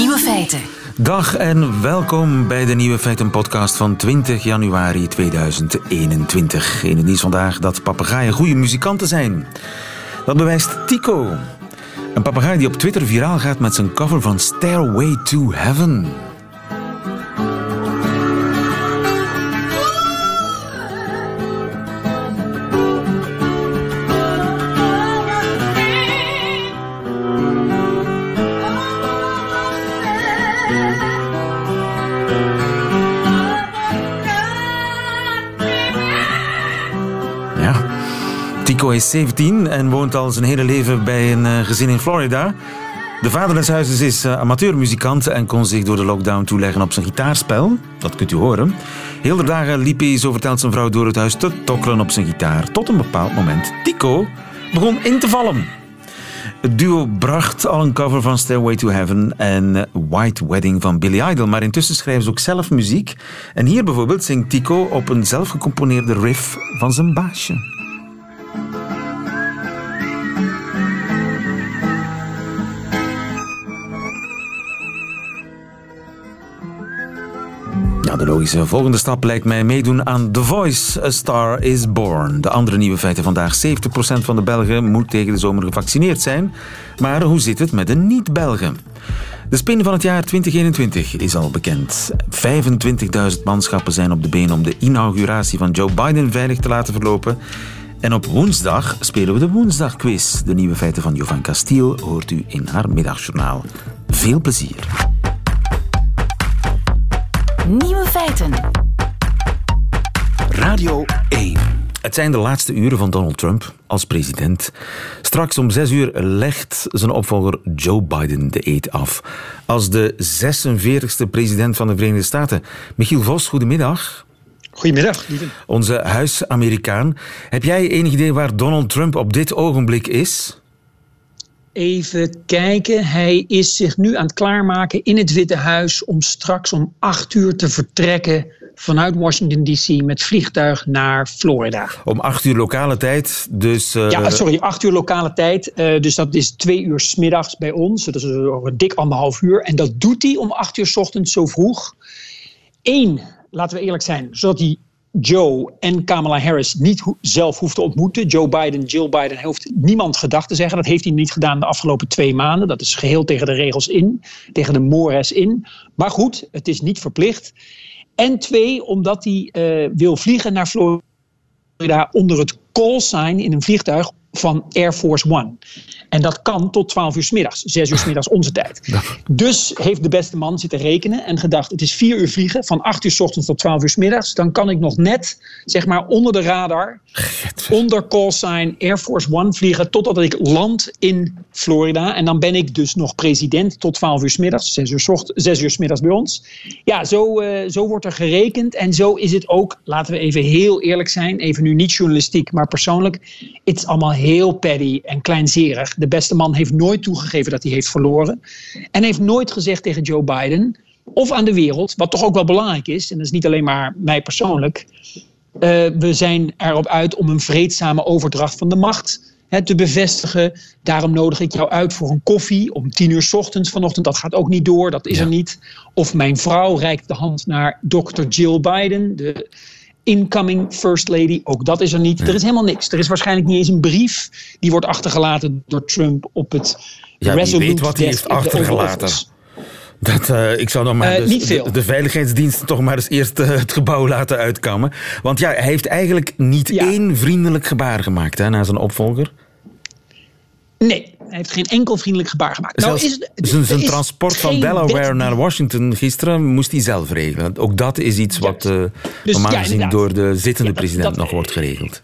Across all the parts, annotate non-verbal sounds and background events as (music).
Nieuwe feiten. Dag en welkom bij de Nieuwe Feiten podcast van 20 januari 2021. In het nieuws vandaag dat papegaaien goede muzikanten zijn. Dat bewijst Tico. Een papegaai die op Twitter viraal gaat met zijn cover van Stairway to Heaven. Is 17 en woont al zijn hele leven bij een eh, gezin in Florida. De vader des huizes is eh, amateurmuzikant en kon zich door de lockdown toeleggen op zijn gitaarspel. Dat kunt u horen. Heel de dagen liep hij, zo vertelt zijn vrouw, door het huis te tokkelen op zijn gitaar. Tot een bepaald moment Tico begon in te vallen. Het duo bracht al een cover van Stairway to Heaven en eh, White Wedding van Billy Idol. Maar intussen schrijven ze ook zelf muziek. En hier bijvoorbeeld zingt Tico op een zelfgecomponeerde riff van zijn baasje. De logische volgende stap lijkt mij meedoen aan The Voice, A Star is Born. De andere nieuwe feiten vandaag. 70% van de Belgen moet tegen de zomer gevaccineerd zijn. Maar hoe zit het met de niet-Belgen? De spin van het jaar 2021 is al bekend. 25.000 manschappen zijn op de been om de inauguratie van Joe Biden veilig te laten verlopen. En op woensdag spelen we de woensdagquiz. De nieuwe feiten van Jovan Castiel hoort u in haar middagjournaal. Veel plezier. Nieuwe feiten. Radio 1. Het zijn de laatste uren van Donald Trump als president. Straks om zes uur legt zijn opvolger Joe Biden de eet af. Als de 46e president van de Verenigde Staten. Michiel Vos, goedemiddag. Goedemiddag, lieve. Onze huis-Amerikaan. Heb jij enig idee waar Donald Trump op dit ogenblik is? Even kijken. Hij is zich nu aan het klaarmaken in het Witte Huis om straks om acht uur te vertrekken vanuit Washington DC met vliegtuig naar Florida. Om acht uur lokale tijd, dus... uh... Ja, sorry, acht uur lokale tijd. Uh, dus dat is twee uur smiddags bij ons. Dat is een dik anderhalf uur. En dat doet hij om acht uur s ochtends zo vroeg. Eén, laten we eerlijk zijn, zodat hij Joe en Kamala Harris niet zelf hoeft te ontmoeten. Joe Biden, Jill Biden heeft niemand gedacht te zeggen. Dat heeft hij niet gedaan de afgelopen twee maanden. Dat is geheel tegen de regels in, tegen de mores in. Maar goed, het is niet verplicht. En twee, omdat hij uh, wil vliegen naar Florida onder het call sign in een vliegtuig van Air Force One. En dat kan tot 12 uur s middags, 6 uur s middags onze tijd. (laughs) Ja. Dus heeft de beste man zitten rekenen en gedacht: het is 4 uur vliegen, van 8 uur s ochtends tot 12 uur s middags. Dan kan ik nog net, zeg maar, onder de radar, onder call sign Air Force One vliegen, totdat ik land in Florida. En dan ben ik dus nog president tot 12 uur s middags, 6 uur s, ochtends, 6 uur s middags bij ons. Ja, zo, uh, zo wordt er gerekend. En zo is het ook, laten we even heel eerlijk zijn, even nu niet journalistiek, maar persoonlijk. Het is allemaal heel petty en kleinzerig. De beste man heeft nooit toegegeven dat hij heeft verloren. En heeft nooit gezegd tegen Joe Biden of aan de wereld, wat toch ook wel belangrijk is, en dat is niet alleen maar mij persoonlijk. Uh, we zijn erop uit om een vreedzame overdracht van de macht hè, te bevestigen. Daarom nodig ik jou uit voor een koffie om tien uur s ochtends vanochtend. Dat gaat ook niet door, dat is ja. er niet. Of mijn vrouw reikt de hand naar dokter Jill Biden, de incoming first lady. Ook dat is er niet. Ja. Er is helemaal niks. Er is waarschijnlijk niet eens een brief die wordt achtergelaten door Trump op het ja, Resolute weet wat hij heeft achtergelaten. Dat, uh, ik zou nog maar uh, dus de, de, veiligheidsdiensten toch maar eens eerst uh, het gebouw laten uitkammen. Want ja, hij heeft eigenlijk niet ja. één vriendelijk gebaar gemaakt hè, naar zijn opvolger. Nee, hij heeft geen enkel vriendelijk gebaar gemaakt. Nou, is, zijn, zijn transport van Delaware naar Washington gisteren moest hij zelf regelen. Ook dat is iets wat uh, dus, normaal gezien ja, door de zittende ja, dat, president dat, nog wordt geregeld.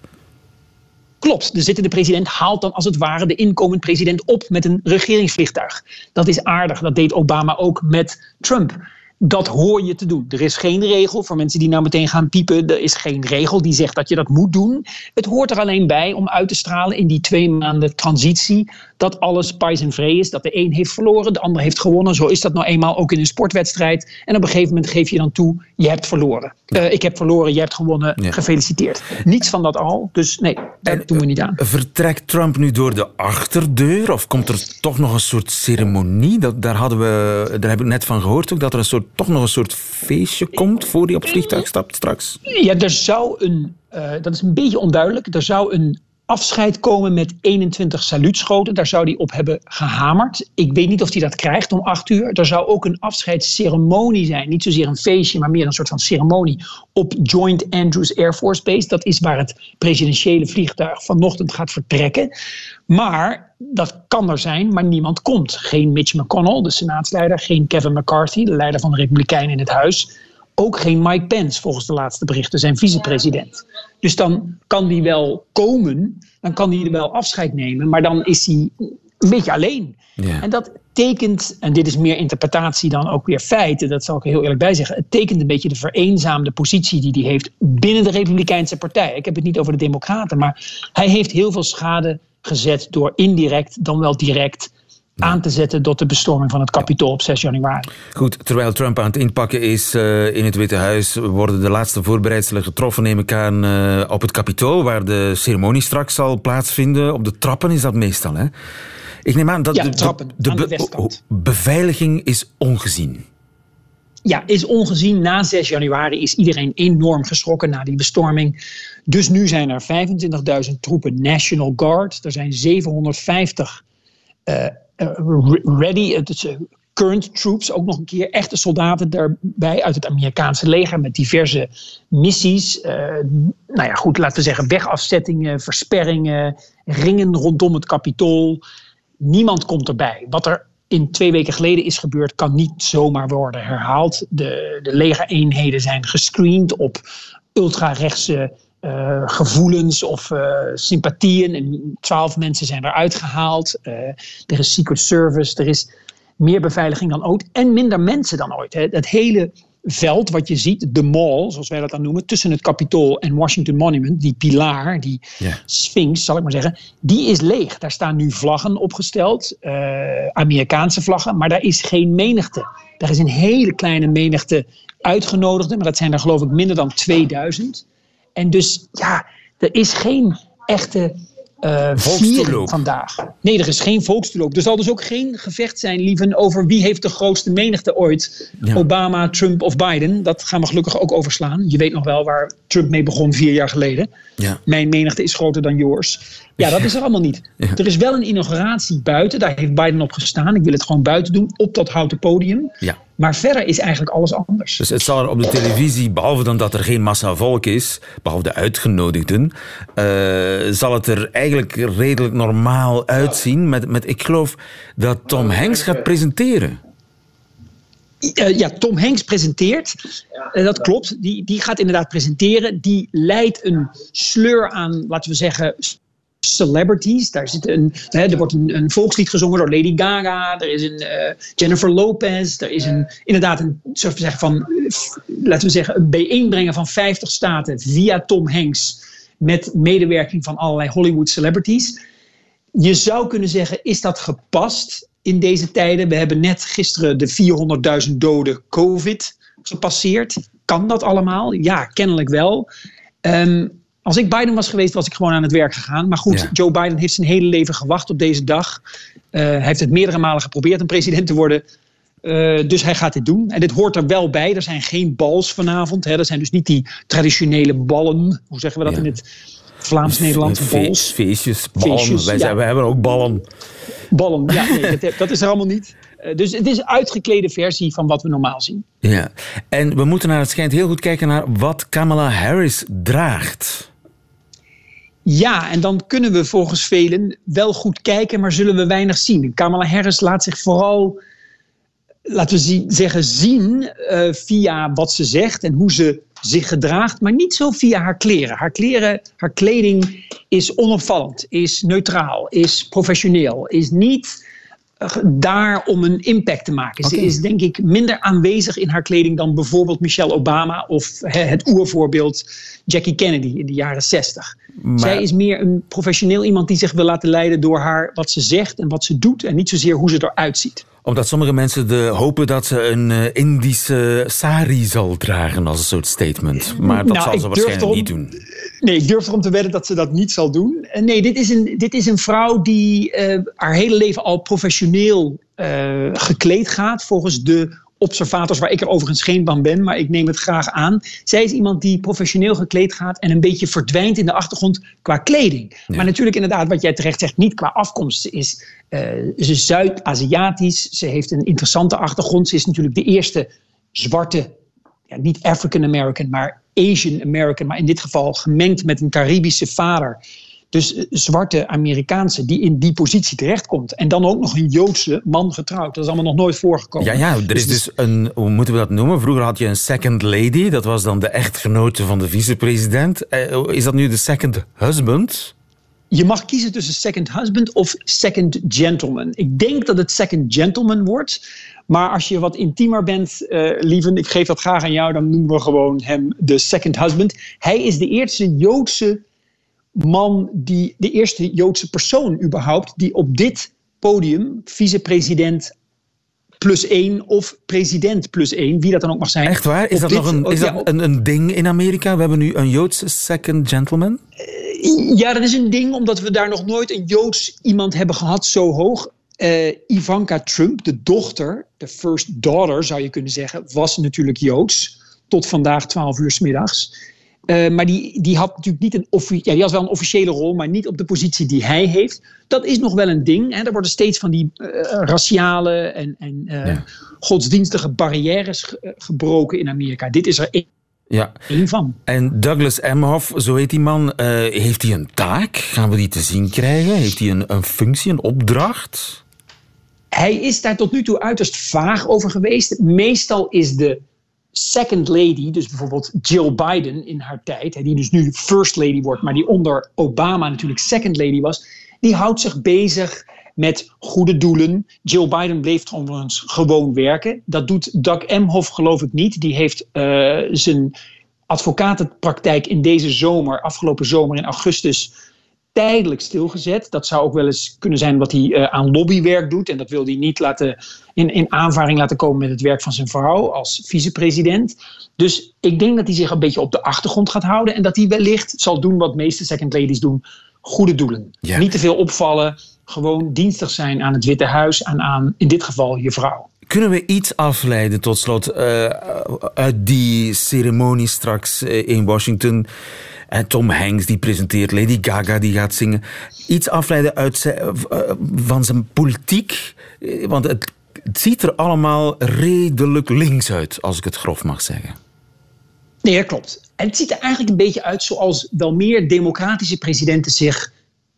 Klopt, de zittende president haalt dan als het ware de inkomend president op met een regeringsvliegtuig. Dat is aardig, dat deed Obama ook met Trump. Dat hoor je te doen. Er is geen regel voor mensen die nou meteen gaan piepen. Er is geen regel die zegt dat je dat moet doen. Het hoort er alleen bij om uit te stralen in die twee maanden transitie. Dat alles pais en vree is. Dat de een heeft verloren, de ander heeft gewonnen. Zo is dat nou eenmaal ook in een sportwedstrijd. En op een gegeven moment geef je dan toe: je hebt verloren. Uh, ik heb verloren, je hebt gewonnen. Ja. Gefeliciteerd. Niets van dat al. Dus nee, daar doen we niet aan. Vertrekt Trump nu door de achterdeur? Of komt er toch nog een soort ceremonie? Dat, daar, hadden we, daar heb ik net van gehoord ook. Dat er een soort toch nog een soort feestje komt voor hij op het vliegtuig stapt straks? Ja, er zou een, uh, dat is een beetje onduidelijk, er zou een afscheid komen met 21 saluutschoten. Daar zou hij op hebben gehamerd. Ik weet niet of hij dat krijgt om acht uur. Er zou ook een afscheidsceremonie zijn. Niet zozeer een feestje, maar meer een soort van ceremonie op Joint Andrews Air Force Base. Dat is waar het presidentiële vliegtuig vanochtend gaat vertrekken. Maar dat kan er zijn, maar niemand komt. Geen Mitch McConnell, de senaatsleider. Geen Kevin McCarthy, de leider van de Republikeinen in het huis. Ook geen Mike Pence, volgens de laatste berichten, zijn vicepresident. Dus dan kan die wel komen, dan kan hij er wel afscheid nemen, maar dan is hij een beetje alleen. Ja. En dat tekent, en dit is meer interpretatie dan ook weer feiten, dat zal ik er heel eerlijk bij zeggen. Het tekent een beetje de vereenzaamde positie die hij heeft binnen de Republikeinse Partij. Ik heb het niet over de Democraten, maar hij heeft heel veel schade gezet door indirect dan wel direct aan te zetten tot de bestorming van het kapitool op 6 januari. Goed, terwijl Trump aan het inpakken is uh, in het Witte Huis, worden de laatste voorbereidselen getroffen, neem ik aan, uh, op het kapitool, waar de ceremonie straks zal plaatsvinden. Op de trappen is dat meestal, hè? Ik neem aan dat ja, de, trappen, de, de, de beveiliging is ongezien. Ja, is ongezien. Na 6 januari is iedereen enorm geschrokken na die bestorming. Dus nu zijn er 25.000 troepen National Guard. Er zijn 750 uh, uh, ready, uh, current troops, ook nog een keer echte soldaten daarbij uit het Amerikaanse leger met diverse missies. Nou ja, goed, laten we zeggen wegafzettingen, versperringen, ringen rondom het kapitool. Niemand komt erbij. Wat er in twee weken geleden is gebeurd, kan niet zomaar worden herhaald. De, de legereenheden zijn gescreend op ultrarechtse uh, gevoelens of uh, sympathieën. En twaalf mensen zijn eruit gehaald. Uh, er is Secret Service, er is meer beveiliging dan ooit. En minder mensen dan ooit. Hè. Het hele veld wat je ziet, de mall, zoals wij dat dan noemen, tussen het Capitool en Washington Monument, die pilaar, die yeah. sphinx, zal ik maar zeggen, die is leeg. Daar staan nu vlaggen opgesteld, Amerikaanse vlaggen, maar daar is geen menigte. Daar is een hele kleine menigte uitgenodigden, maar dat zijn er geloof ik minder dan 2000. En dus ja, er is geen echte uh, vandaag. Nee, er is geen volkstoeloop. Er zal dus ook geen gevecht zijn, lieven, over wie heeft de grootste menigte ooit. Obama, Trump of Biden. Dat gaan we gelukkig ook overslaan. Je weet nog wel waar Trump mee begon vier jaar geleden. Ja. Mijn menigte is groter dan yours. Ja, dat is er allemaal niet. Er is wel een inauguratie buiten. Daar heeft Biden op gestaan. Ik wil het gewoon buiten doen, op dat houten podium. Ja. Maar verder is eigenlijk alles anders. Dus het zal er op de televisie, behalve dan dat er geen massa volk is, behalve de uitgenodigden, uh, zal het er eigenlijk redelijk normaal uitzien. Met, met, ik geloof dat Tom Hanks gaat presenteren. Uh, ja, Tom Hanks presenteert. Uh, dat klopt. Die, die gaat inderdaad presenteren. Die leidt een sleur aan, laten we zeggen, celebrities. Daar zit een, hè, er wordt een, een, volkslied gezongen door Lady Gaga. Er is een uh, Jennifer Lopez. Er is een, inderdaad een zeggen van, laten we zeggen, een bijeenbrengen van 50 staten via Tom Hanks. Met medewerking van allerlei Hollywood celebrities. Je zou kunnen zeggen, is dat gepast in deze tijden? We hebben net gisteren de 400.000 doden COVID gepasseerd. Kan dat allemaal? Ja, kennelijk wel. Um, als ik Biden was geweest, was ik gewoon aan het werk gegaan. Maar goed, Joe Biden heeft zijn hele leven gewacht op deze dag. Uh, hij heeft het meerdere malen geprobeerd een president te worden. Uh, dus hij gaat dit doen. En dit hoort er wel bij. Er zijn geen bals vanavond. Hè. Er zijn dus niet die traditionele ballen. Hoe zeggen we dat in het Vlaams-Nederlands? Bals. Feestjes, ballen. Feestjes, wij, zijn, wij hebben ook ballen. Ballen, ja. Nee, (laughs) dat, dat is er allemaal niet. Uh, dus het is een uitgeklede versie van wat we normaal zien. Ja, en we moeten naar het schijnt heel goed kijken naar wat Kamala Harris draagt. Ja, en dan kunnen we volgens velen wel goed kijken, maar zullen we weinig zien. Kamala Harris laat zich vooral, laten we zeggen, zien uh, via wat ze zegt en hoe ze zich gedraagt, maar niet zo via haar kleren. Haar kleren, haar kleding is onopvallend, is neutraal, is professioneel, is niet daar om een impact te maken. Ze is denk ik minder aanwezig in haar kleding dan bijvoorbeeld Michelle Obama of het oervoorbeeld Jackie Kennedy in de jaren 60. Zij is meer een professioneel iemand die zich wil laten leiden door haar wat ze zegt en wat ze doet en niet zozeer hoe ze eruit ziet omdat sommige mensen de, hopen dat ze een uh, Indische sari zal dragen als een soort statement. Maar dat nou, zal ze waarschijnlijk niet doen. Nee, ik durf erom te wedden dat ze dat niet zal doen. Uh, nee, dit is een, dit is een vrouw die uh, haar hele leven al professioneel gekleed gaat. Volgens de observators, waar ik er overigens geen van ben, maar ik neem het graag aan. Zij is iemand die professioneel gekleed gaat en een beetje verdwijnt in de achtergrond qua kleding. Maar natuurlijk inderdaad, wat jij terecht zegt, niet qua afkomst. Ze is, uh, ze is Zuid-Aziatisch, ze heeft een interessante achtergrond. Ze is natuurlijk de eerste zwarte, ja, niet African American, maar Asian American, maar in dit geval gemengd met een Caribische vader. Dus eh, zwarte Amerikaanse die in die positie terechtkomt. En dan ook nog een Joodse man getrouwd. Dat is allemaal nog nooit voorgekomen. Ja, ja er is dus, dus een, hoe moeten we dat noemen? Vroeger had je een second lady. Dat was dan de echtgenote van de vicepresident. Eh, is dat nu de second husband? Je mag kiezen tussen second husband of second gentleman. Ik denk dat het second gentleman wordt. Maar als je wat intiemer bent, uh, lieven, ik geef dat graag aan jou, dan noemen we gewoon hem de second husband. Hij is de eerste Joodse man die de eerste Joodse persoon überhaupt die op dit podium vicepresident plus één of president plus één, wie dat dan ook mag zijn. Echt waar? Is dat nog een, is dat een, een, ding in Amerika? We hebben nu een Joodse second gentleman? Uh, ja, dat is een ding omdat we daar nog nooit een Joods iemand hebben gehad zo hoog. Uh, Ivanka Trump, de dochter, de first daughter zou je kunnen zeggen, was natuurlijk Joods. Tot vandaag 12 uur s middags. Uh, maar die, die had natuurlijk niet een ja, die had wel een officiële rol, maar niet op de positie die hij heeft. Dat is nog wel een ding. Hè. Er worden steeds van die uh, raciale en, en uh, ja. godsdienstige barrières gebroken in Amerika. Dit is er één. Ja. Eén van. En Douglas Emhoff, zo heet die man, heeft hij een taak? Gaan we die te zien krijgen? Heeft hij een, een functie, een opdracht? Hij is daar tot nu toe uiterst vaag over geweest. Meestal is de second lady, dus bijvoorbeeld Jill Biden in haar tijd, die dus nu first lady wordt, maar die onder Obama natuurlijk second lady was, die houdt zich bezig met goede doelen. Jill Biden bleef trouwens gewoon werken. Dat doet Doug Emhoff geloof ik niet. Die heeft uh, zijn advocatenpraktijk in deze zomer, afgelopen zomer in augustus, tijdelijk stilgezet. Dat zou ook wel eens kunnen zijn wat hij uh, aan lobbywerk doet. En dat wil hij niet laten in, in aanvaring laten komen met het werk van zijn vrouw als vicepresident. Dus ik denk dat hij zich een beetje op de achtergrond gaat houden. En dat hij wellicht zal doen wat meeste second ladies doen. Goede doelen. Niet te veel opvallen. Gewoon dienstig zijn aan het Witte Huis. En aan in dit geval je vrouw. Kunnen we iets afleiden tot slot uh, uit die ceremonie straks uh, in Washington? Tom Hanks die presenteert, Lady Gaga die gaat zingen. Iets afleiden uit zijn, uh, van zijn politiek. Want het, het ziet er allemaal redelijk links uit, als ik het grof mag zeggen. Nee, dat klopt. En het ziet er eigenlijk een beetje uit zoals wel meer democratische presidenten zich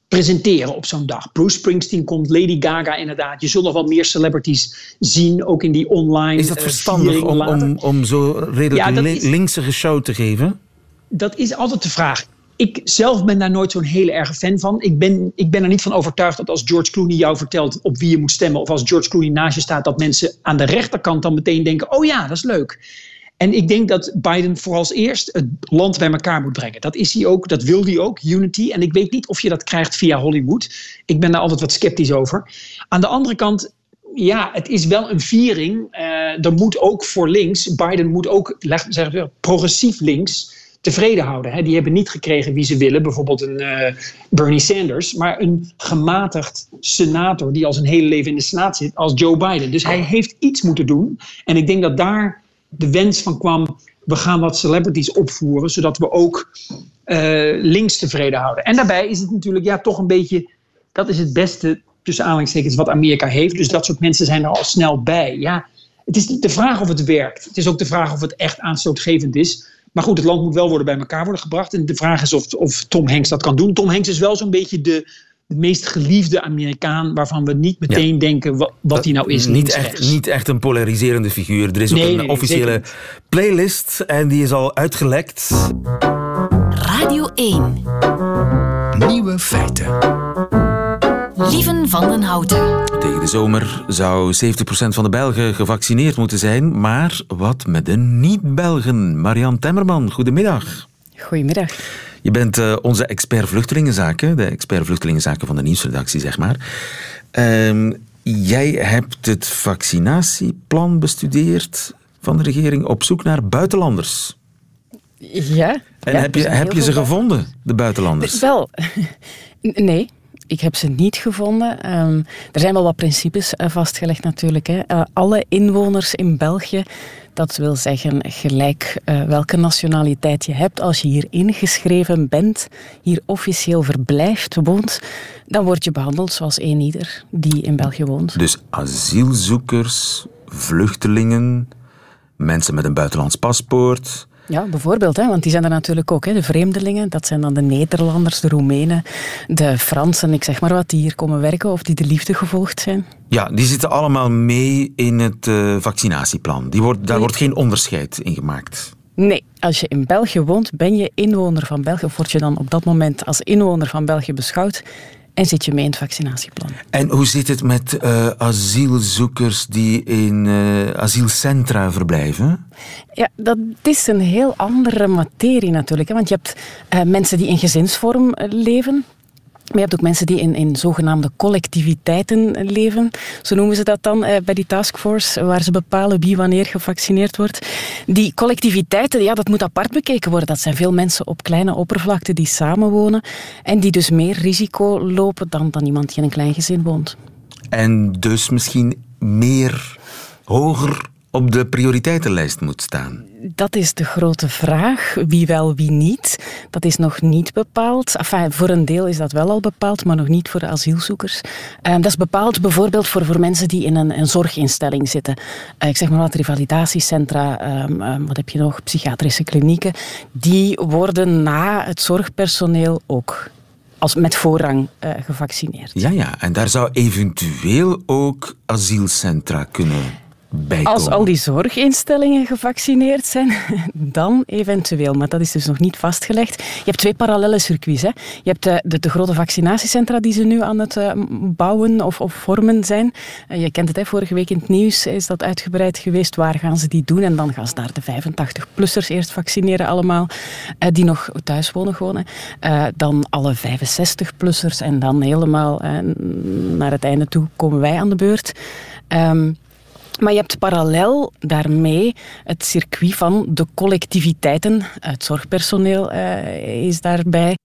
presenteren op zo'n dag. Bruce Springsteen komt, Lady Gaga inderdaad. Je zult nog wel meer celebrities zien, ook in die online. Is dat verstandig om, om, om zo redelijk ja, is, linkse show te geven? Dat is altijd de vraag. Ik zelf ben daar nooit zo'n hele erge fan van. Ik ben, ik ben er niet van overtuigd dat als George Clooney jou vertelt op wie je moet stemmen, of als George Clooney naast je staat, dat mensen aan de rechterkant dan meteen denken: oh ja, dat is leuk. En ik denk dat Biden vooral eerst het land bij elkaar moet brengen. Dat is hij ook, dat wil hij ook, unity. En ik weet niet of je dat krijgt via Hollywood. Ik ben daar altijd wat sceptisch over. Aan de andere kant, ja, het is wel een viering. Uh, er moet ook voor links, Biden moet ook zeggen, progressief links tevreden houden. Hè. Die hebben niet gekregen wie ze willen, bijvoorbeeld een uh, Bernie Sanders, maar een gematigd senator die al zijn hele leven in de Senaat zit, als Joe Biden. Dus hij heeft iets moeten doen. En ik denk dat daar de wens van kwam, we gaan wat celebrities opvoeren, zodat we ook uh, links tevreden houden. En daarbij is het natuurlijk ja, toch een beetje, dat is het beste tussen aanhalingstekens wat Amerika heeft. Dus dat soort mensen zijn er al snel bij. Ja, het is de vraag of het werkt. Het is ook de vraag of het echt aanstootgevend is. Maar goed, het land moet wel worden bij elkaar worden gebracht. En de vraag is of, of Tom Hanks dat kan doen. Tom Hanks is wel zo'n beetje de, de meest geliefde Amerikaan waarvan we niet meteen denken wat, wat hij nou is. Niet echt, niet echt een polariserende figuur. Er is ook een officiële playlist en die is al uitgelekt. Radio 1. Nieuwe feiten. Lieven van den Houten. Tegen de zomer zou 70% van de Belgen gevaccineerd moeten zijn. Maar wat met de niet-Belgen? Marian Temmerman, goedemiddag. Goedemiddag. Je bent uh, onze expert vluchtelingenzaken, de expert vluchtelingenzaken van de nieuwsredactie, zeg maar. Uh, jij hebt het vaccinatieplan bestudeerd van de regering op zoek naar buitenlanders. Ja. En ja, heb je, heb je ze gevonden, de buitenlanders? Wel, (laughs) nee. Ik heb ze niet gevonden. Um, er zijn wel wat principes uh, vastgelegd natuurlijk. Hè. Uh, alle inwoners in België, dat wil zeggen gelijk uh, welke nationaliteit je hebt, als je hier ingeschreven bent, hier officieel verblijft, woont, dan word je behandeld zoals een ieder die in België woont. Dus asielzoekers, vluchtelingen, mensen met een buitenlands paspoort, ja, bijvoorbeeld, hè, want die zijn er natuurlijk ook. Hè. De vreemdelingen, dat zijn dan de Nederlanders, de Roemenen, de Fransen, ik zeg maar wat, die hier komen werken of die de liefde gevolgd zijn. Ja, die zitten allemaal mee in het uh, vaccinatieplan. Die wordt, daar nee. wordt geen onderscheid in gemaakt. Nee, als je in België woont, ben je inwoner van België, of word je dan op dat moment als inwoner van België beschouwd en zit je mee in het vaccinatieplan. En hoe zit het met uh, asielzoekers die in uh, asielcentra verblijven? Ja, dat is een heel andere materie natuurlijk. Hè? Want je hebt uh, mensen die in gezinsvorm leven. Maar je hebt ook mensen die in, in zogenaamde collectiviteiten leven. Zo noemen ze dat dan eh, bij die taskforce, waar ze bepalen wie wanneer gevaccineerd wordt. Die collectiviteiten, ja, dat moet apart bekeken worden. Dat zijn veel mensen op kleine oppervlakte die samenwonen en die dus meer risico lopen dan, dan iemand die in een klein gezin woont. En dus misschien meer hoger op de prioriteitenlijst moet staan? Dat is de grote vraag. Wie wel, wie niet. Dat is nog niet bepaald. Voor een deel is dat wel al bepaald, maar nog niet voor de asielzoekers. Uh, dat is bepaald bijvoorbeeld voor, voor mensen die in een, een zorginstelling zitten. Uh, ik zeg maar wat, revalidatiecentra, um, um, wat heb je nog, psychiatrische klinieken. Die worden na het zorgpersoneel ook als met voorrang uh, gevaccineerd. Ja, ja, en daar zou eventueel ook asielcentra kunnen Bijkomen. Als al die zorginstellingen gevaccineerd zijn, (laughs) dan eventueel. Maar dat is dus nog niet vastgelegd. Je hebt twee parallele circuits. Hè. Je hebt de, de, de, grote vaccinatiecentra die ze nu aan het uh, bouwen of, of, vormen zijn. Uh, je kent het, hè, vorige week in het nieuws is dat uitgebreid geweest. Waar gaan ze die doen? En dan gaan ze daar de 85-plussers eerst vaccineren allemaal, uh, die nog thuis wonen gewoon. dan alle 65-plussers en dan helemaal naar het einde toe komen wij aan de beurt. Um, maar je hebt parallel daarmee het circuit van de collectiviteiten. Het zorgpersoneel uh, is daarbij.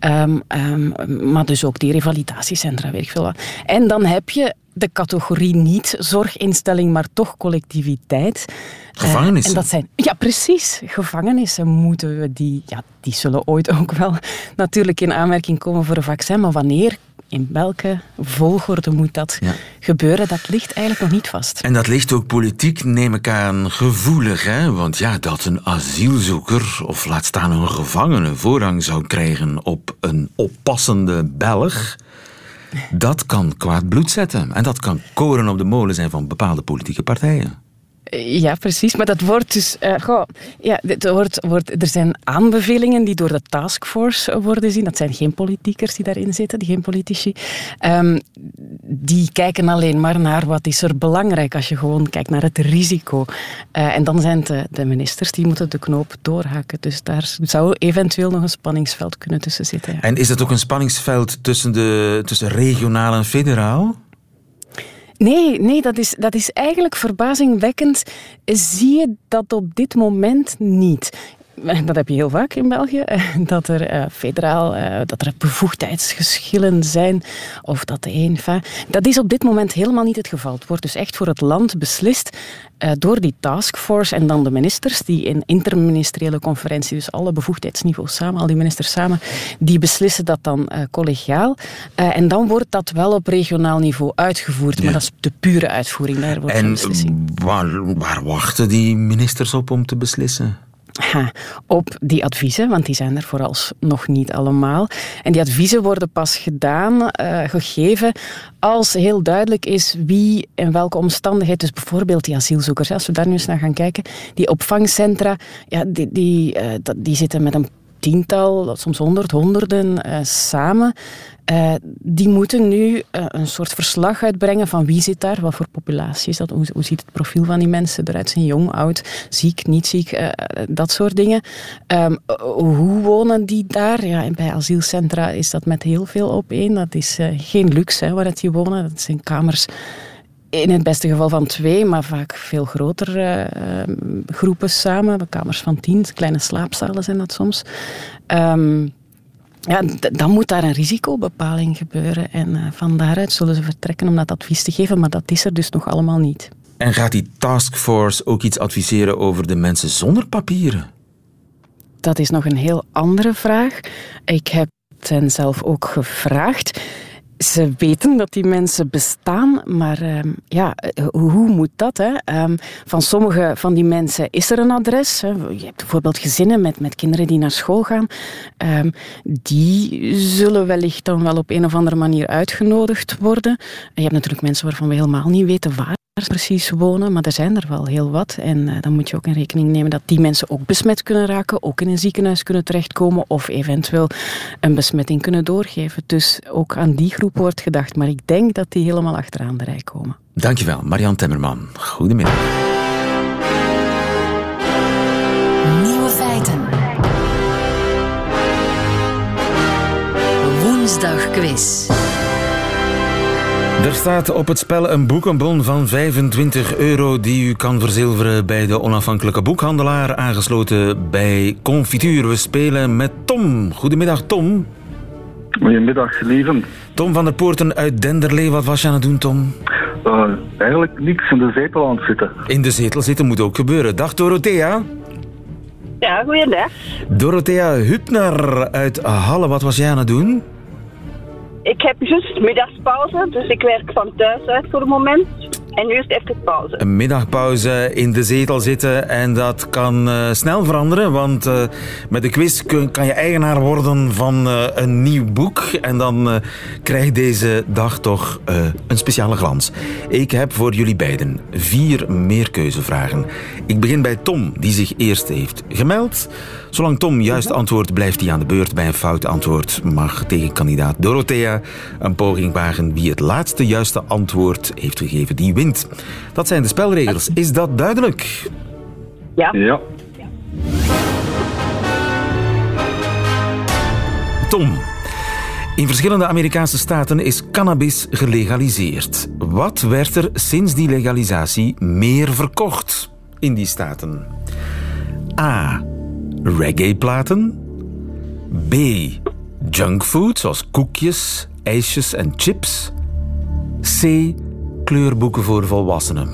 Um, um, maar dus ook die revalidatiecentra, weet ik veel wat. En dan heb je de categorie niet zorginstelling, maar toch collectiviteit. Gevangenissen. Uh, en dat zijn, ja, precies. Gevangenissen moeten we die, ja, die zullen ooit ook wel natuurlijk in aanmerking komen voor een vaccin. Maar wanneer in welke volgorde moet dat ja. gebeuren, dat ligt eigenlijk nog niet vast. En dat ligt ook politiek, neem ik aan, gevoelig. Hè? Want ja, dat een asielzoeker, of laat staan een gevangene, voorrang zou krijgen op een oppassende Belg, dat kan kwaad bloed zetten. En dat kan koren op de molen zijn van bepaalde politieke partijen. Ja, precies. Maar dat wordt dus... Uh, ja, het wordt, wordt, er zijn aanbevelingen die door de taskforce worden gezien. Dat zijn geen politiekers die daarin zitten, geen politici. Um, die kijken alleen maar naar wat is er belangrijk als je gewoon kijkt naar het risico. Uh, en dan zijn het de, de, ministers die moeten de knoop doorhakken. Dus daar zou eventueel nog een spanningsveld kunnen tussen zitten. En is dat ook een spanningsveld tussen, de, tussen regionaal en federaal? Nee, nee dat, is, dat is eigenlijk verbazingwekkend. Zie je dat op dit moment niet? (laughs) dat heb je heel vaak in België, dat er uh, federaal, uh, dat er bevoegdheidsgeschillen zijn of dat de een... Dat is op dit moment helemaal niet het geval. Het wordt dus echt voor het land beslist uh, door die taskforce en dan de ministers, die in interministeriële conferentie, dus alle bevoegdheidsniveaus samen, al die ministers samen, die beslissen dat dan collegiaal. en dan wordt dat wel op regionaal niveau uitgevoerd, ja. maar dat is de pure uitvoering. Daar wordt en waar, waar wachten die ministers op om te beslissen? Op die adviezen, want die zijn er vooralsnog niet allemaal. En die adviezen worden pas gedaan, uh, gegeven, als heel duidelijk is wie in welke omstandigheid, dus bijvoorbeeld die asielzoekers, als we daar nu eens naar gaan kijken, die opvangcentra, ja, die, die, uh, die zitten met een tiental, soms honderd, honderden samen. Uh, die moeten nu uh, een soort verslag uitbrengen van wie zit daar, wat voor populatie is dat, hoe, hoe ziet het profiel van die mensen eruit, zijn jong, oud, ziek, niet ziek, dat soort dingen. Um, hoe wonen die daar? Ja, en bij asielcentra is dat met heel veel op één. Dat is geen luxe hè, waar die wonen. Dat zijn kamers in het beste geval van twee, maar vaak veel grotere groepen samen. Kamers van tien, kleine slaapzalen zijn dat soms. Um, ja, dan moet daar een risicobepaling gebeuren. En uh, van daaruit zullen ze vertrekken om dat advies te geven, maar dat is er dus nog allemaal niet. En gaat die taskforce ook iets adviseren over de mensen zonder papieren? Dat is nog een heel andere vraag. Ik heb hen zelf ook gevraagd ze weten dat die mensen bestaan, maar uh, ja, hoe moet dat? Hè? Um, van sommige van die mensen is er een adres. Hè? Je hebt bijvoorbeeld gezinnen met, met kinderen die naar school gaan. Um, die zullen wellicht dan wel op een of andere manier uitgenodigd worden. En je hebt natuurlijk mensen waarvan we helemaal niet weten waar precies wonen, maar er zijn er wel heel wat. En uh, dan moet je ook in rekening nemen dat die mensen ook besmet kunnen raken, ook in een ziekenhuis kunnen terechtkomen of eventueel een besmetting kunnen doorgeven. Dus ook aan die groep wordt gedacht, maar ik denk dat die helemaal achteraan de rij komen. Dankjewel, Marian Temmerman. Goedemiddag. Nieuwe feiten. Woensdag quiz. Er staat op het spel een boekenbon van 25 euro die u kan verzilveren bij de onafhankelijke boekhandelaar, aangesloten bij Confituur. We spelen met Tom. Goedemiddag, Tom. Goedemiddag, lieven. Tom van der Poorten uit Denderlee. Wat was je aan het doen, Tom? Uh, eigenlijk niks in de zetel aan het zitten. In de zetel zitten moet ook gebeuren. Dag Dorothea. Ja, goeiedag. Dorothea Hupner uit Halle. Wat was jij aan het doen? Ik heb juist middagspauze, dus ik werk van thuis uit voor het moment. En nu is het even pauze. Een middagpauze in de zetel zitten en dat kan uh, snel veranderen, want uh, met de quiz kun, kan je eigenaar worden van uh, een nieuw boek en dan krijgt deze dag toch een speciale glans. Ik heb voor jullie beiden vier meerkeuzevragen. Ik begin bij Tom, die zich eerst heeft gemeld. Zolang Tom juist antwoordt, blijft hij aan de beurt. Bij een fout antwoord mag tegenkandidaat Dorothea een poging wagen. Wie het laatste juiste antwoord heeft gegeven, die wint. Dat zijn de spelregels. Is dat duidelijk? Ja. Ja. Tom. In verschillende Amerikaanse staten is cannabis gelegaliseerd. Wat werd er sinds die legalisatie meer verkocht in die staten? A reggae-platen. B. Junkfood, zoals koekjes, ijsjes en chips. C. Kleurboeken voor volwassenen.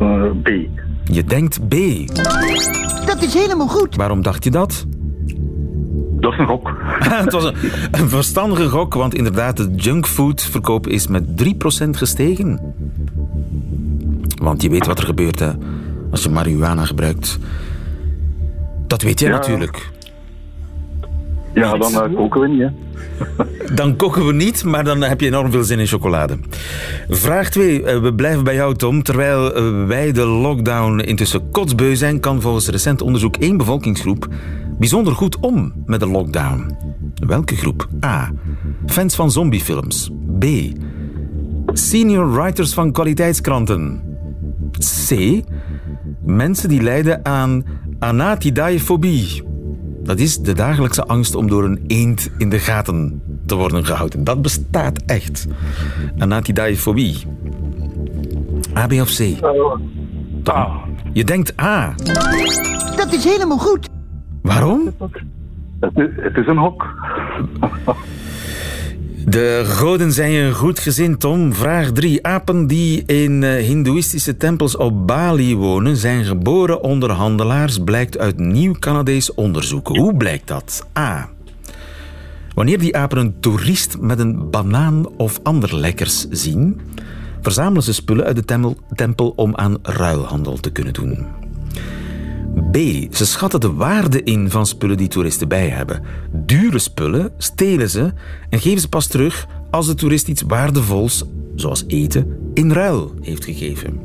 Uh, B. Je denkt B. Dat is helemaal goed. Waarom dacht je dat? Dat is een gok. (laughs) het was een, een, verstandige gok, want inderdaad, de junkfoodverkoop is met 3% gestegen. Want je weet wat er gebeurt hè, als je marihuana gebruikt. Dat weet je natuurlijk. Ja, dan uh, koken we niet, hè. (laughs) Dan koken we niet, maar dan heb je enorm veel zin in chocolade. Vraag 2. Eh, we blijven bij jou, Tom. Terwijl eh, wij de lockdown intussen kotsbeu zijn, kan volgens recent onderzoek één bevolkingsgroep bijzonder goed om met de lockdown. Welke groep? A. Fans van zombiefilms. B. Senior writers van kwaliteitskranten. C. Mensen die lijden aan Anatidaefobie. Dat is de dagelijkse angst om door een eend in de gaten te worden gehouden. Dat bestaat echt. Anatidaefobie. A, B of C? A. Je denkt A. Dat is helemaal goed. Waarom? Het is, het is een hok. (laughs) De goden zijn een goed gezin, Tom. Vraag 3. Apen die in uh, hindoeïstische tempels op Bali wonen, zijn geboren onder handelaars, blijkt uit nieuw Canadees onderzoek. Hoe blijkt dat? A. Wanneer die apen een toerist met een banaan of ander lekkers zien, verzamelen ze spullen uit de tempel om aan ruilhandel te kunnen doen. B. Ze schatten de waarde in van spullen die toeristen bij hebben. Dure spullen stelen ze en geven ze pas terug als de toerist iets waardevols, zoals eten, in ruil heeft gegeven.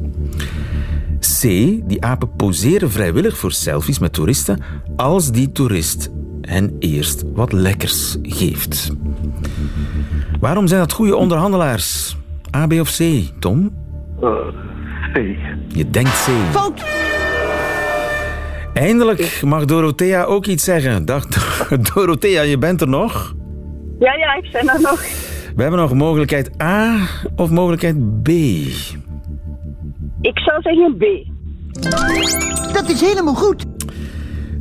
C. Die apen poseren vrijwillig voor selfies met toeristen als die toerist hen eerst wat lekkers geeft. Waarom zijn dat goede onderhandelaars? A, B of C, Tom? Eh, C. Je denkt C. Eindelijk mag Dorothea ook iets zeggen. Dag (laughs) Dorothea, je bent er nog? Ja, ja, ik ben er nog. We hebben nog mogelijkheid A of mogelijkheid B. Ik zou zeggen B. Dat is helemaal goed.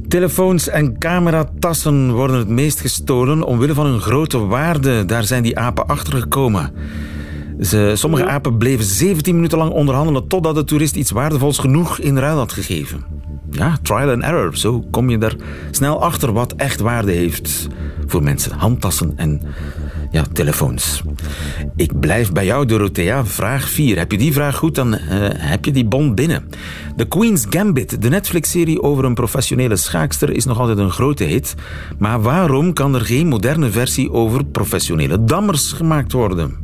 Telefoons en cameratassen worden het meest gestolen omwille van hun grote waarde. Daar zijn die apen achter gekomen. Ze, sommige apen bleven 17 minuten lang onderhandelen totdat de toerist iets waardevols genoeg in ruil had gegeven. Ja, trial and error. Zo kom je er snel achter wat echt waarde heeft voor mensen. Handtassen en ja, telefoons. Ik blijf bij jou, Dorothea. Vraag 4. Heb je die vraag goed, dan eh, heb je die bon binnen. The Queen's Gambit, de Netflix-serie over een professionele schaakster, is nog altijd een grote hit. Maar waarom kan er geen moderne versie over professionele dammers gemaakt worden?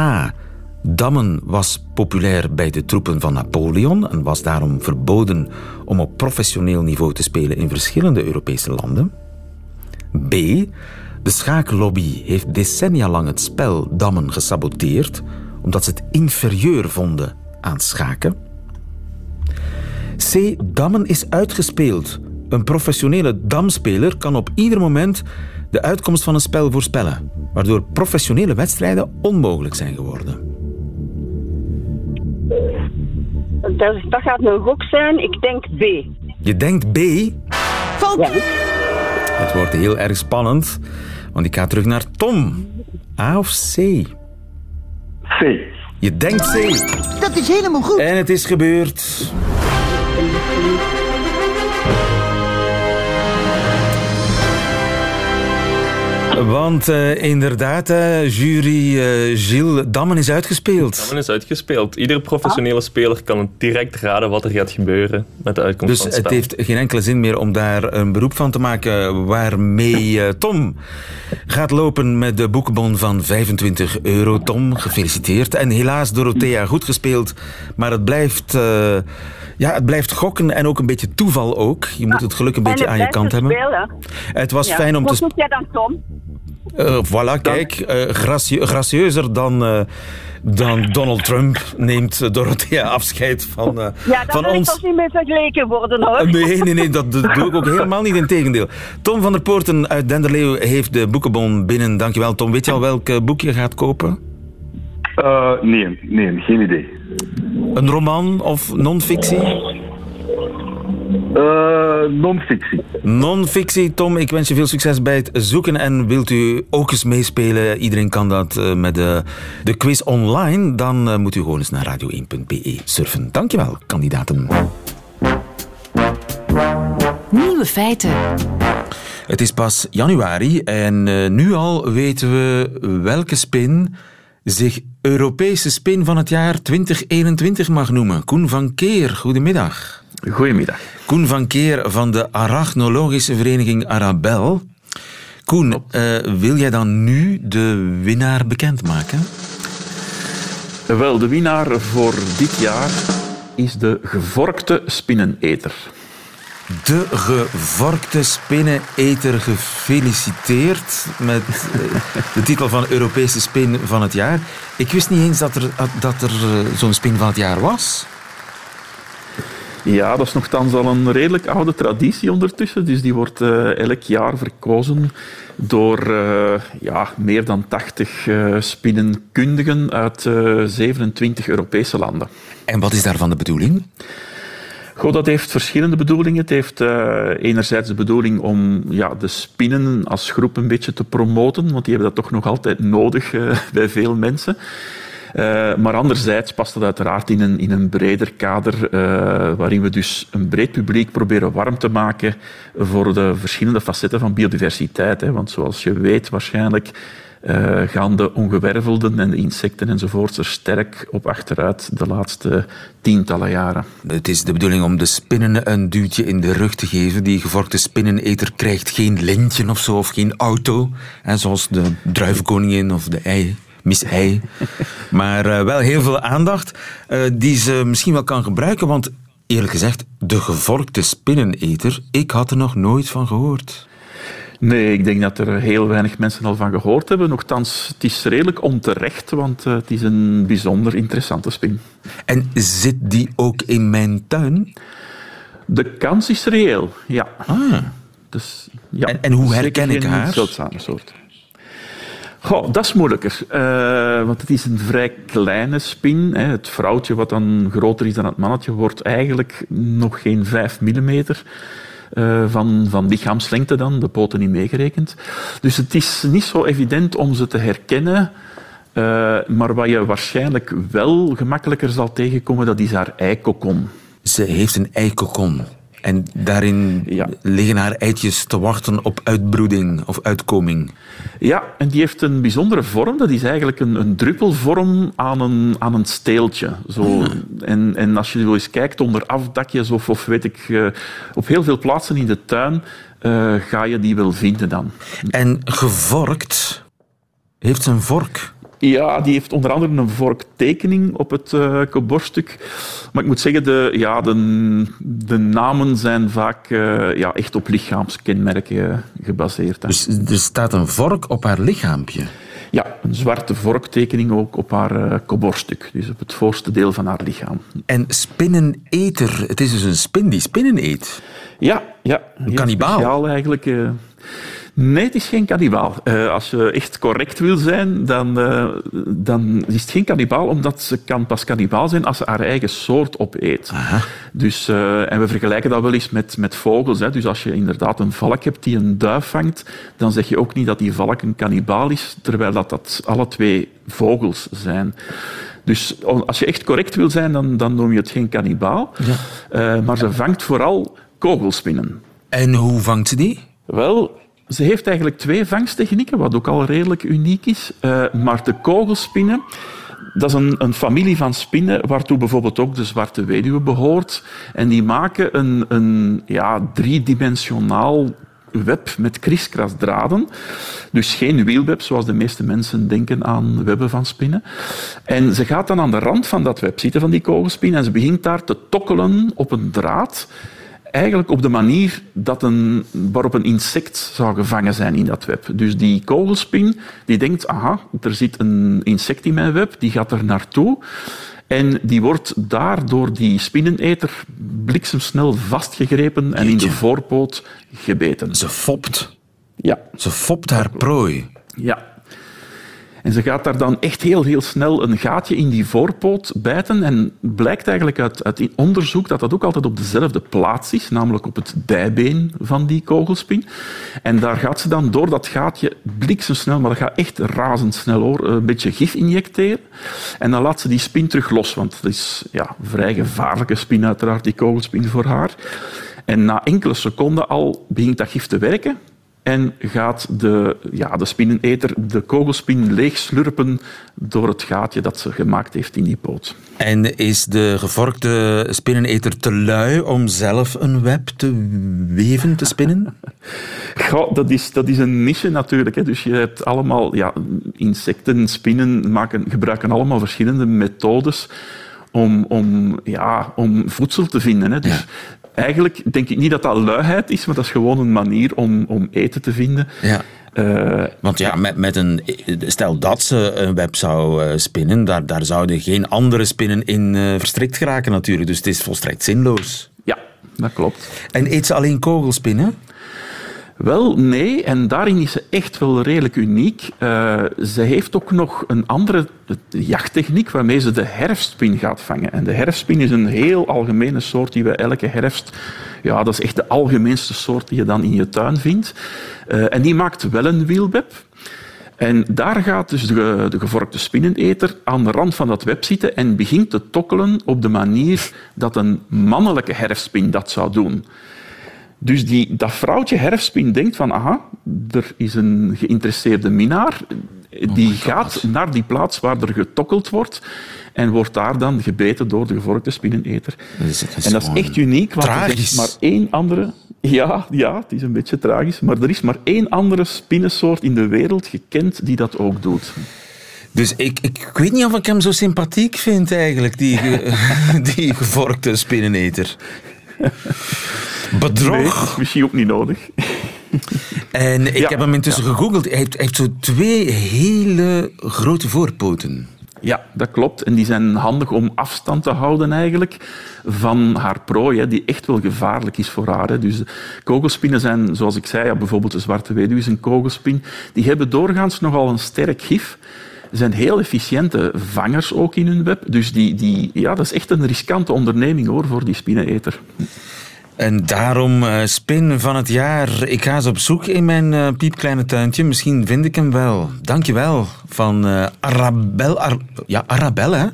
A. Dammen was populair bij de troepen van Napoleon en was daarom verboden om op professioneel niveau te spelen in verschillende Europese landen. B. De schaaklobby heeft decennia lang het spel dammen gesaboteerd omdat ze het inferieur vonden aan schaken. C. Dammen is uitgespeeld. Een professionele damspeler kan op ieder moment de uitkomst van een spel voorspellen, waardoor professionele wedstrijden onmogelijk zijn geworden. Dat, dat gaat een gok zijn. Ik denk B. Je denkt B, Fout. Ja. het wordt heel erg spannend, want ik ga terug naar Tom. A of C? C. Je denkt C. Dat is helemaal goed. En het is gebeurd. Want eh, inderdaad, eh, jury eh, Gilles Dammen is uitgespeeld. Dammen is uitgespeeld. Iedere professionele speler kan direct raden wat er gaat gebeuren met de uitkomst Dus van het het heeft geen enkele zin meer om daar een beroep van te maken. Waarmee Tom gaat lopen met de boekenbon van 25 euro. Tom, gefeliciteerd. En helaas, Dorothea, goed gespeeld. Maar het blijft, eh, ja, het blijft gokken en ook een beetje toeval ook. Je moet het geluk een beetje aan het je kant hebben. spelen. Het was Ja. fijn om te doet jij dan, Tom? Eh, voilà, kijk, eh, gracie- gracieuzer dan, eh, dan Donald Trump neemt Dorothea afscheid van, Ja, daar van wil ik ons. toch niet mee vergeleken worden, hoor. Nee, nee, nee, dat dat (laughs) doe ik ook helemaal niet. Integendeel. Tom van der Poorten uit Denderleeuw heeft de boekenbon binnen. Dankjewel, Tom. Weet je al welk boek je gaat kopen? Eh, nee, nee, geen idee. Een roman of non-fictie? Eh, Non-fictie. Non-fictie, Tom. Ik wens je veel succes bij het zoeken. En wilt u ook eens meespelen? Iedereen kan dat eh, met de, de quiz online. Dan eh, moet u gewoon eens naar radio1.be surfen. Dankjewel, kandidaten. Nieuwe feiten. Het is pas januari en eh, nu al weten we welke spin zich Europese spin van het jaar 2021 mag noemen. Koen van Keer, goedemiddag. Goedemiddag. Koen van Keer van de Arachnologische Vereniging Arabel. Koen, eh, wil jij dan nu de winnaar bekendmaken? Wel, de winnaar voor dit jaar is de gevorkte spinneneter. De gevorkte spinneneter gefeliciteerd met eh, de titel van Europese spin van het jaar. Ik wist niet eens dat er, dat er eh, zo'n spin van het jaar was. Ja, dat is nogthans al een redelijk oude traditie ondertussen. Dus die wordt eh, elk jaar verkozen door eh, ja, meer dan 80 eh, spinnenkundigen uit eh, 27 Europese landen. En wat is daarvan de bedoeling? Goh, dat heeft verschillende bedoelingen. Het heeft enerzijds de bedoeling om ja, de spinnen als groep een beetje te promoten, want die hebben dat toch nog altijd nodig bij veel mensen. Eh, maar anderzijds past dat uiteraard in een, in een breder kader, eh, waarin we dus een breed publiek proberen warm te maken voor de verschillende facetten van biodiversiteit. Hè. Want zoals je weet waarschijnlijk eh, gaan de ongewervelden en de insecten enzovoort er sterk op achteruit de laatste tientallen jaren. Het is de bedoeling om de spinnen een duwtje in de rug te geven. Die gevorkte spinneneter krijgt geen lintje of zo, of geen auto. Zoals de druivenkoningin of de ei. Miss Ei. Maar eh, wel heel veel aandacht eh, die ze misschien wel kan gebruiken. Want eerlijk gezegd, de gevorkte spinneneter, ik had er nog nooit van gehoord. Nee, ik denk dat er heel weinig mensen al van gehoord hebben. Nochtans, het is redelijk onterecht, want eh, het is een bijzonder interessante spin. En zit die ook in mijn tuin? De kans is reëel, ja. Ah. Dus, ja. En, en hoe herken ik haar? zeldzame soort. Goh, dat is moeilijker, eh, want het is een vrij kleine spin. Hè. Het vrouwtje, wat dan groter is dan het mannetje, wordt eigenlijk nog geen 5 millimeter eh, van, van lichaamslengte dan, de poten niet meegerekend. Dus het is niet zo evident om ze te herkennen. eh, maar wat je waarschijnlijk wel gemakkelijker zal tegenkomen, dat is haar eikokon. Ze heeft een eikokon. En daarin Ja. liggen haar eitjes te wachten op uitbroeding of uitkoming. Ja, en die heeft een bijzondere vorm. Dat is eigenlijk een, een druppelvorm aan een, aan een steeltje. Zo. En, en als je wel eens kijkt onder afdakjes of, of weet ik, eh, op heel veel plaatsen in de tuin, eh, ga je die wel vinden dan. En gevorkt heeft een vork. Ja, die heeft onder andere een vorktekening op het uh. Maar ik moet zeggen, de, ja, de, de namen zijn vaak eh, ja, echt op lichaamskenmerken gebaseerd. hè. Dus er staat een vork op haar lichaampje. Ja, een zwarte vorktekening ook op haar eh, koborststuk. Dus op het voorste deel van haar lichaam. En spinneneter. Het is dus een spin die spinnen eet. Ja, ja. Een kannibaal? Eigenlijk. Nee, het is geen kannibaal. Eh, als je echt correct wil zijn, dan, eh, dan is het geen kannibaal, omdat ze kan pas kannibaal zijn als ze haar eigen soort opeet. Dus, eh, en we vergelijken dat wel eens met, met vogels. Hè. Dus als je inderdaad een valk hebt die een duif vangt, dan zeg je ook niet dat die valk een kannibaal is, terwijl dat, dat alle twee vogels zijn. Dus als je echt correct wil zijn, dan, dan noem je het geen kannibaal. Eh, maar ze vangt vooral kogelspinnen. En hoe vangt ze die? Wel, ze heeft eigenlijk twee vangsttechnieken, wat ook al redelijk uniek is. Eh, maar de kogelspinnen, dat is een, een familie van spinnen waartoe bijvoorbeeld ook de zwarte weduwe behoort. En die maken een, een ja, driedimensionaal web met kriskrasdraden. Dus geen wielweb, zoals de meeste mensen denken aan webben van spinnen. En ze gaat dan aan de rand van dat web zitten, van die kogelspin, en ze begint daar te tokkelen op een draad eigenlijk op de manier dat een, waarop een insect zou gevangen zijn in dat web. Dus die kogelspin die denkt, aha, er zit een insect in mijn web, die gaat er naartoe. En die wordt daar door die spinneneter bliksemsnel vastgegrepen en in de voorpoot gebeten. Ze fopt. Ja, Ze fopt haar prooi. ja. Ze gaat daar dan echt heel, heel snel een gaatje in die voorpoot bijten. En blijkt eigenlijk uit, uit onderzoek dat dat ook altijd op dezelfde plaats is, namelijk op het dijbeen van die kogelspin. En daar gaat ze dan door dat gaatje bliksemsnel, maar dat gaat echt razendsnel hoor, een beetje gif injecteren. En dan laat ze die spin terug los, want het is ja, een vrij gevaarlijke spin uiteraard, die kogelspin voor haar. En na enkele seconden al begint dat gif te werken. En gaat de, ja, de spinneneter de kogelspin leegslurpen door het gaatje dat ze gemaakt heeft in die poot. En is de gevorkte spinneneter te lui om zelf een web te weven, te spinnen? (laughs) Goh, dat, is, dat is een niche natuurlijk. Hè. Dus je hebt allemaal... Ja, insecten, spinnen maken, gebruiken allemaal verschillende methodes om, om, ja, om voedsel te vinden. Hè. Dus Ja. Eigenlijk denk ik niet dat dat luiheid is, maar dat is gewoon een manier om, om eten te vinden. Ja. Eh, Want ja, met, met een, stel dat ze een web zou eh, spinnen, daar, daar zouden geen andere spinnen in eh, verstrikt geraken natuurlijk. Dus het is volstrekt zinloos. ja, dat klopt. En eet ze alleen kogelspinnen? Wel, nee. En daarin is ze echt wel redelijk uniek. Eh, ze heeft ook nog een andere jachttechniek waarmee ze de herfstspin gaat vangen. En de herfstspin is een heel algemene soort die we elke herfst... Ja, dat is echt de algemeenste soort die je dan in je tuin vindt. Eh, en die maakt wel een wielweb. En daar gaat dus de, de gevorkte spinneneter aan de rand van dat web zitten en begint te tokkelen op de manier dat een mannelijke herfstspin dat zou doen. Dus die, dat vrouwtje herfstspin denkt van, aha, er is een geïnteresseerde minnaar. Die gaat naar die plaats waar er getokkeld wordt en wordt daar dan gebeten door de gevorkte spinneneter. Dat is- dat is en dat is echt uniek, want er tragisch. is maar één andere... Ja, ja, het is een beetje tragisch, maar er is maar één andere spinnensoort in de wereld gekend die dat ook doet. Dus ik, ik, weet niet of ik hem zo sympathiek vind eigenlijk, die, (laughs) die gevorkte spinneneter. Bedrog. Nee, is misschien ook niet nodig. En ik Ja, heb hem intussen gegoogeld. Hij heeft, hij heeft zo twee hele grote voorpoten. Ja, dat klopt. En die zijn handig om afstand te houden eigenlijk van haar prooi, hè, die echt wel gevaarlijk is voor haar. Hè. Dus kogelspinnen zijn, zoals ik zei, ja, bijvoorbeeld de zwarte weduwe is een kogelspin. Die hebben doorgaans nogal een sterk gif. Ze zijn heel efficiënte vangers ook in hun web. Dus die, die, ja, dat is echt een riskante onderneming hoor, voor die spinneneter. En daarom eh, spin van het jaar. Ik ga eens op zoek in mijn eh, piepkleine tuintje. Misschien vind ik hem wel. Dankjewel. Van eh Arabel. Ar- ja, Arabel, hè?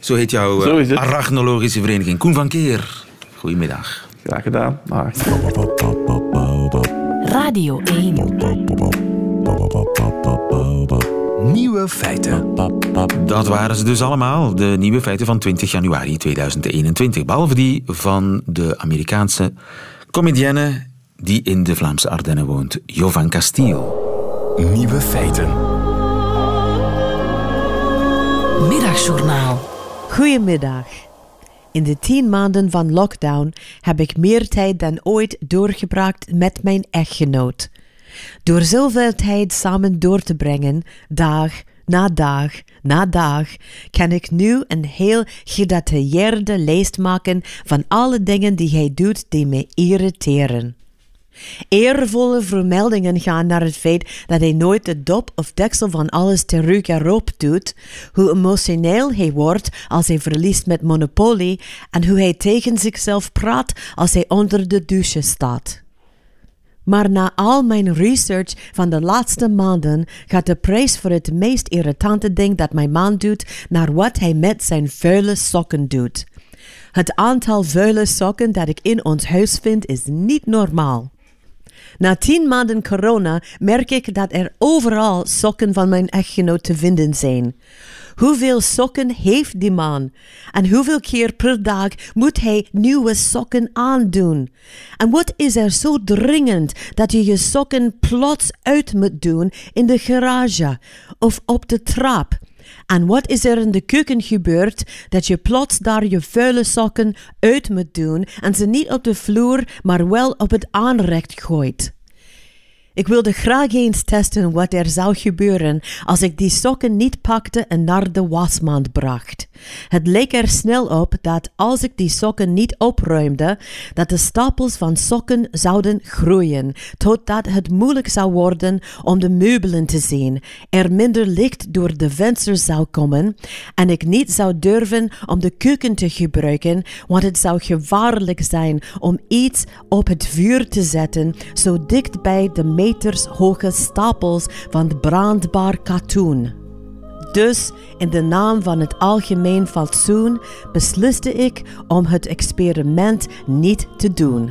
Zo heet jouw arachnologische vereniging. Koen van Keer. Goedemiddag. Graag gedaan. Radio 1. Nieuwe feiten. Dat waren ze dus allemaal, de nieuwe feiten van 20 januari 2021. Behalve die van de Amerikaanse comedienne die in de Vlaamse Ardennen woont, Jovan Castiel. Nieuwe feiten. Middagjournaal. Goedemiddag. In de tien maanden van lockdown heb ik meer tijd dan ooit doorgebracht met mijn echtgenoot. Door zoveel tijd samen door te brengen, dag na dag na dag, kan ik nu een heel gedetailleerde lijst maken van alle dingen die hij doet die me irriteren. Eervolle vermeldingen gaan naar het feit dat hij nooit de dop of deksel van alles terug erop doet, hoe emotioneel hij wordt als hij verliest met Monopoly en hoe hij tegen zichzelf praat als hij onder de douche staat. Maar na al mijn research van de laatste maanden gaat de prijs voor het meest irritante ding dat mijn man doet naar wat hij met zijn vuile sokken doet. Het aantal vuile sokken dat ik in ons huis vind is niet normaal. Na tien maanden corona merk ik dat er overal sokken van mijn echtgenoot te vinden zijn. Hoeveel sokken heeft die man? En hoeveel keer per dag moet hij nieuwe sokken aandoen? En wat is er zo dringend dat je je sokken plots uit moet doen in de garage of op de trap? En wat is er in de keuken gebeurd dat je plots daar je vuile sokken uit moet doen en ze niet op de vloer, maar wel op het aanrecht gooit? Ik wilde graag eens testen wat er zou gebeuren als ik die sokken niet pakte en naar de wasmand bracht. Het leek er snel op dat als ik die sokken niet opruimde, dat de stapels van sokken zouden groeien, totdat het moeilijk zou worden om de meubelen te zien, er minder licht door de vensters zou komen en ik niet zou durven om de keuken te gebruiken, want het zou gevaarlijk zijn om iets op het vuur te zetten zo dicht bij de metershoge stapels van brandbaar katoen. Dus in de naam van het algemeen fatsoen besliste ik om het experiment niet te doen.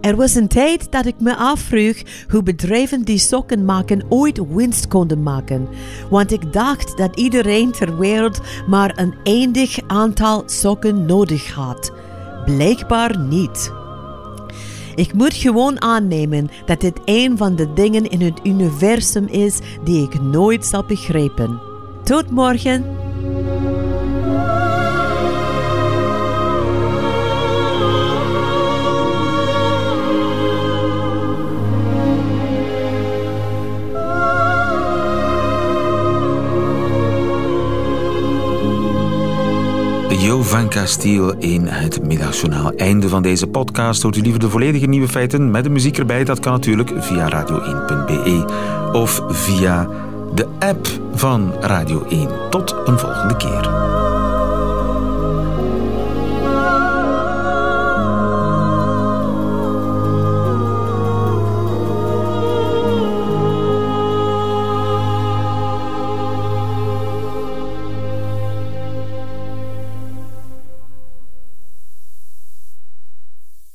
Er was een tijd dat ik me afvroeg hoe bedrijven die sokken maken ooit winst konden maken, want ik dacht dat iedereen ter wereld maar een eindig aantal sokken nodig had. Blijkbaar niet. Ik moet gewoon aannemen dat dit een van de dingen in het universum is die ik nooit zal begrijpen. Tot morgen. Jo van Castiel in het middagjournaal. Einde van deze podcast. Hoort u liever de volledige nieuwe feiten met de muziek erbij? Dat kan natuurlijk via radio1.be of via de app van Radio 1. Tot een volgende keer.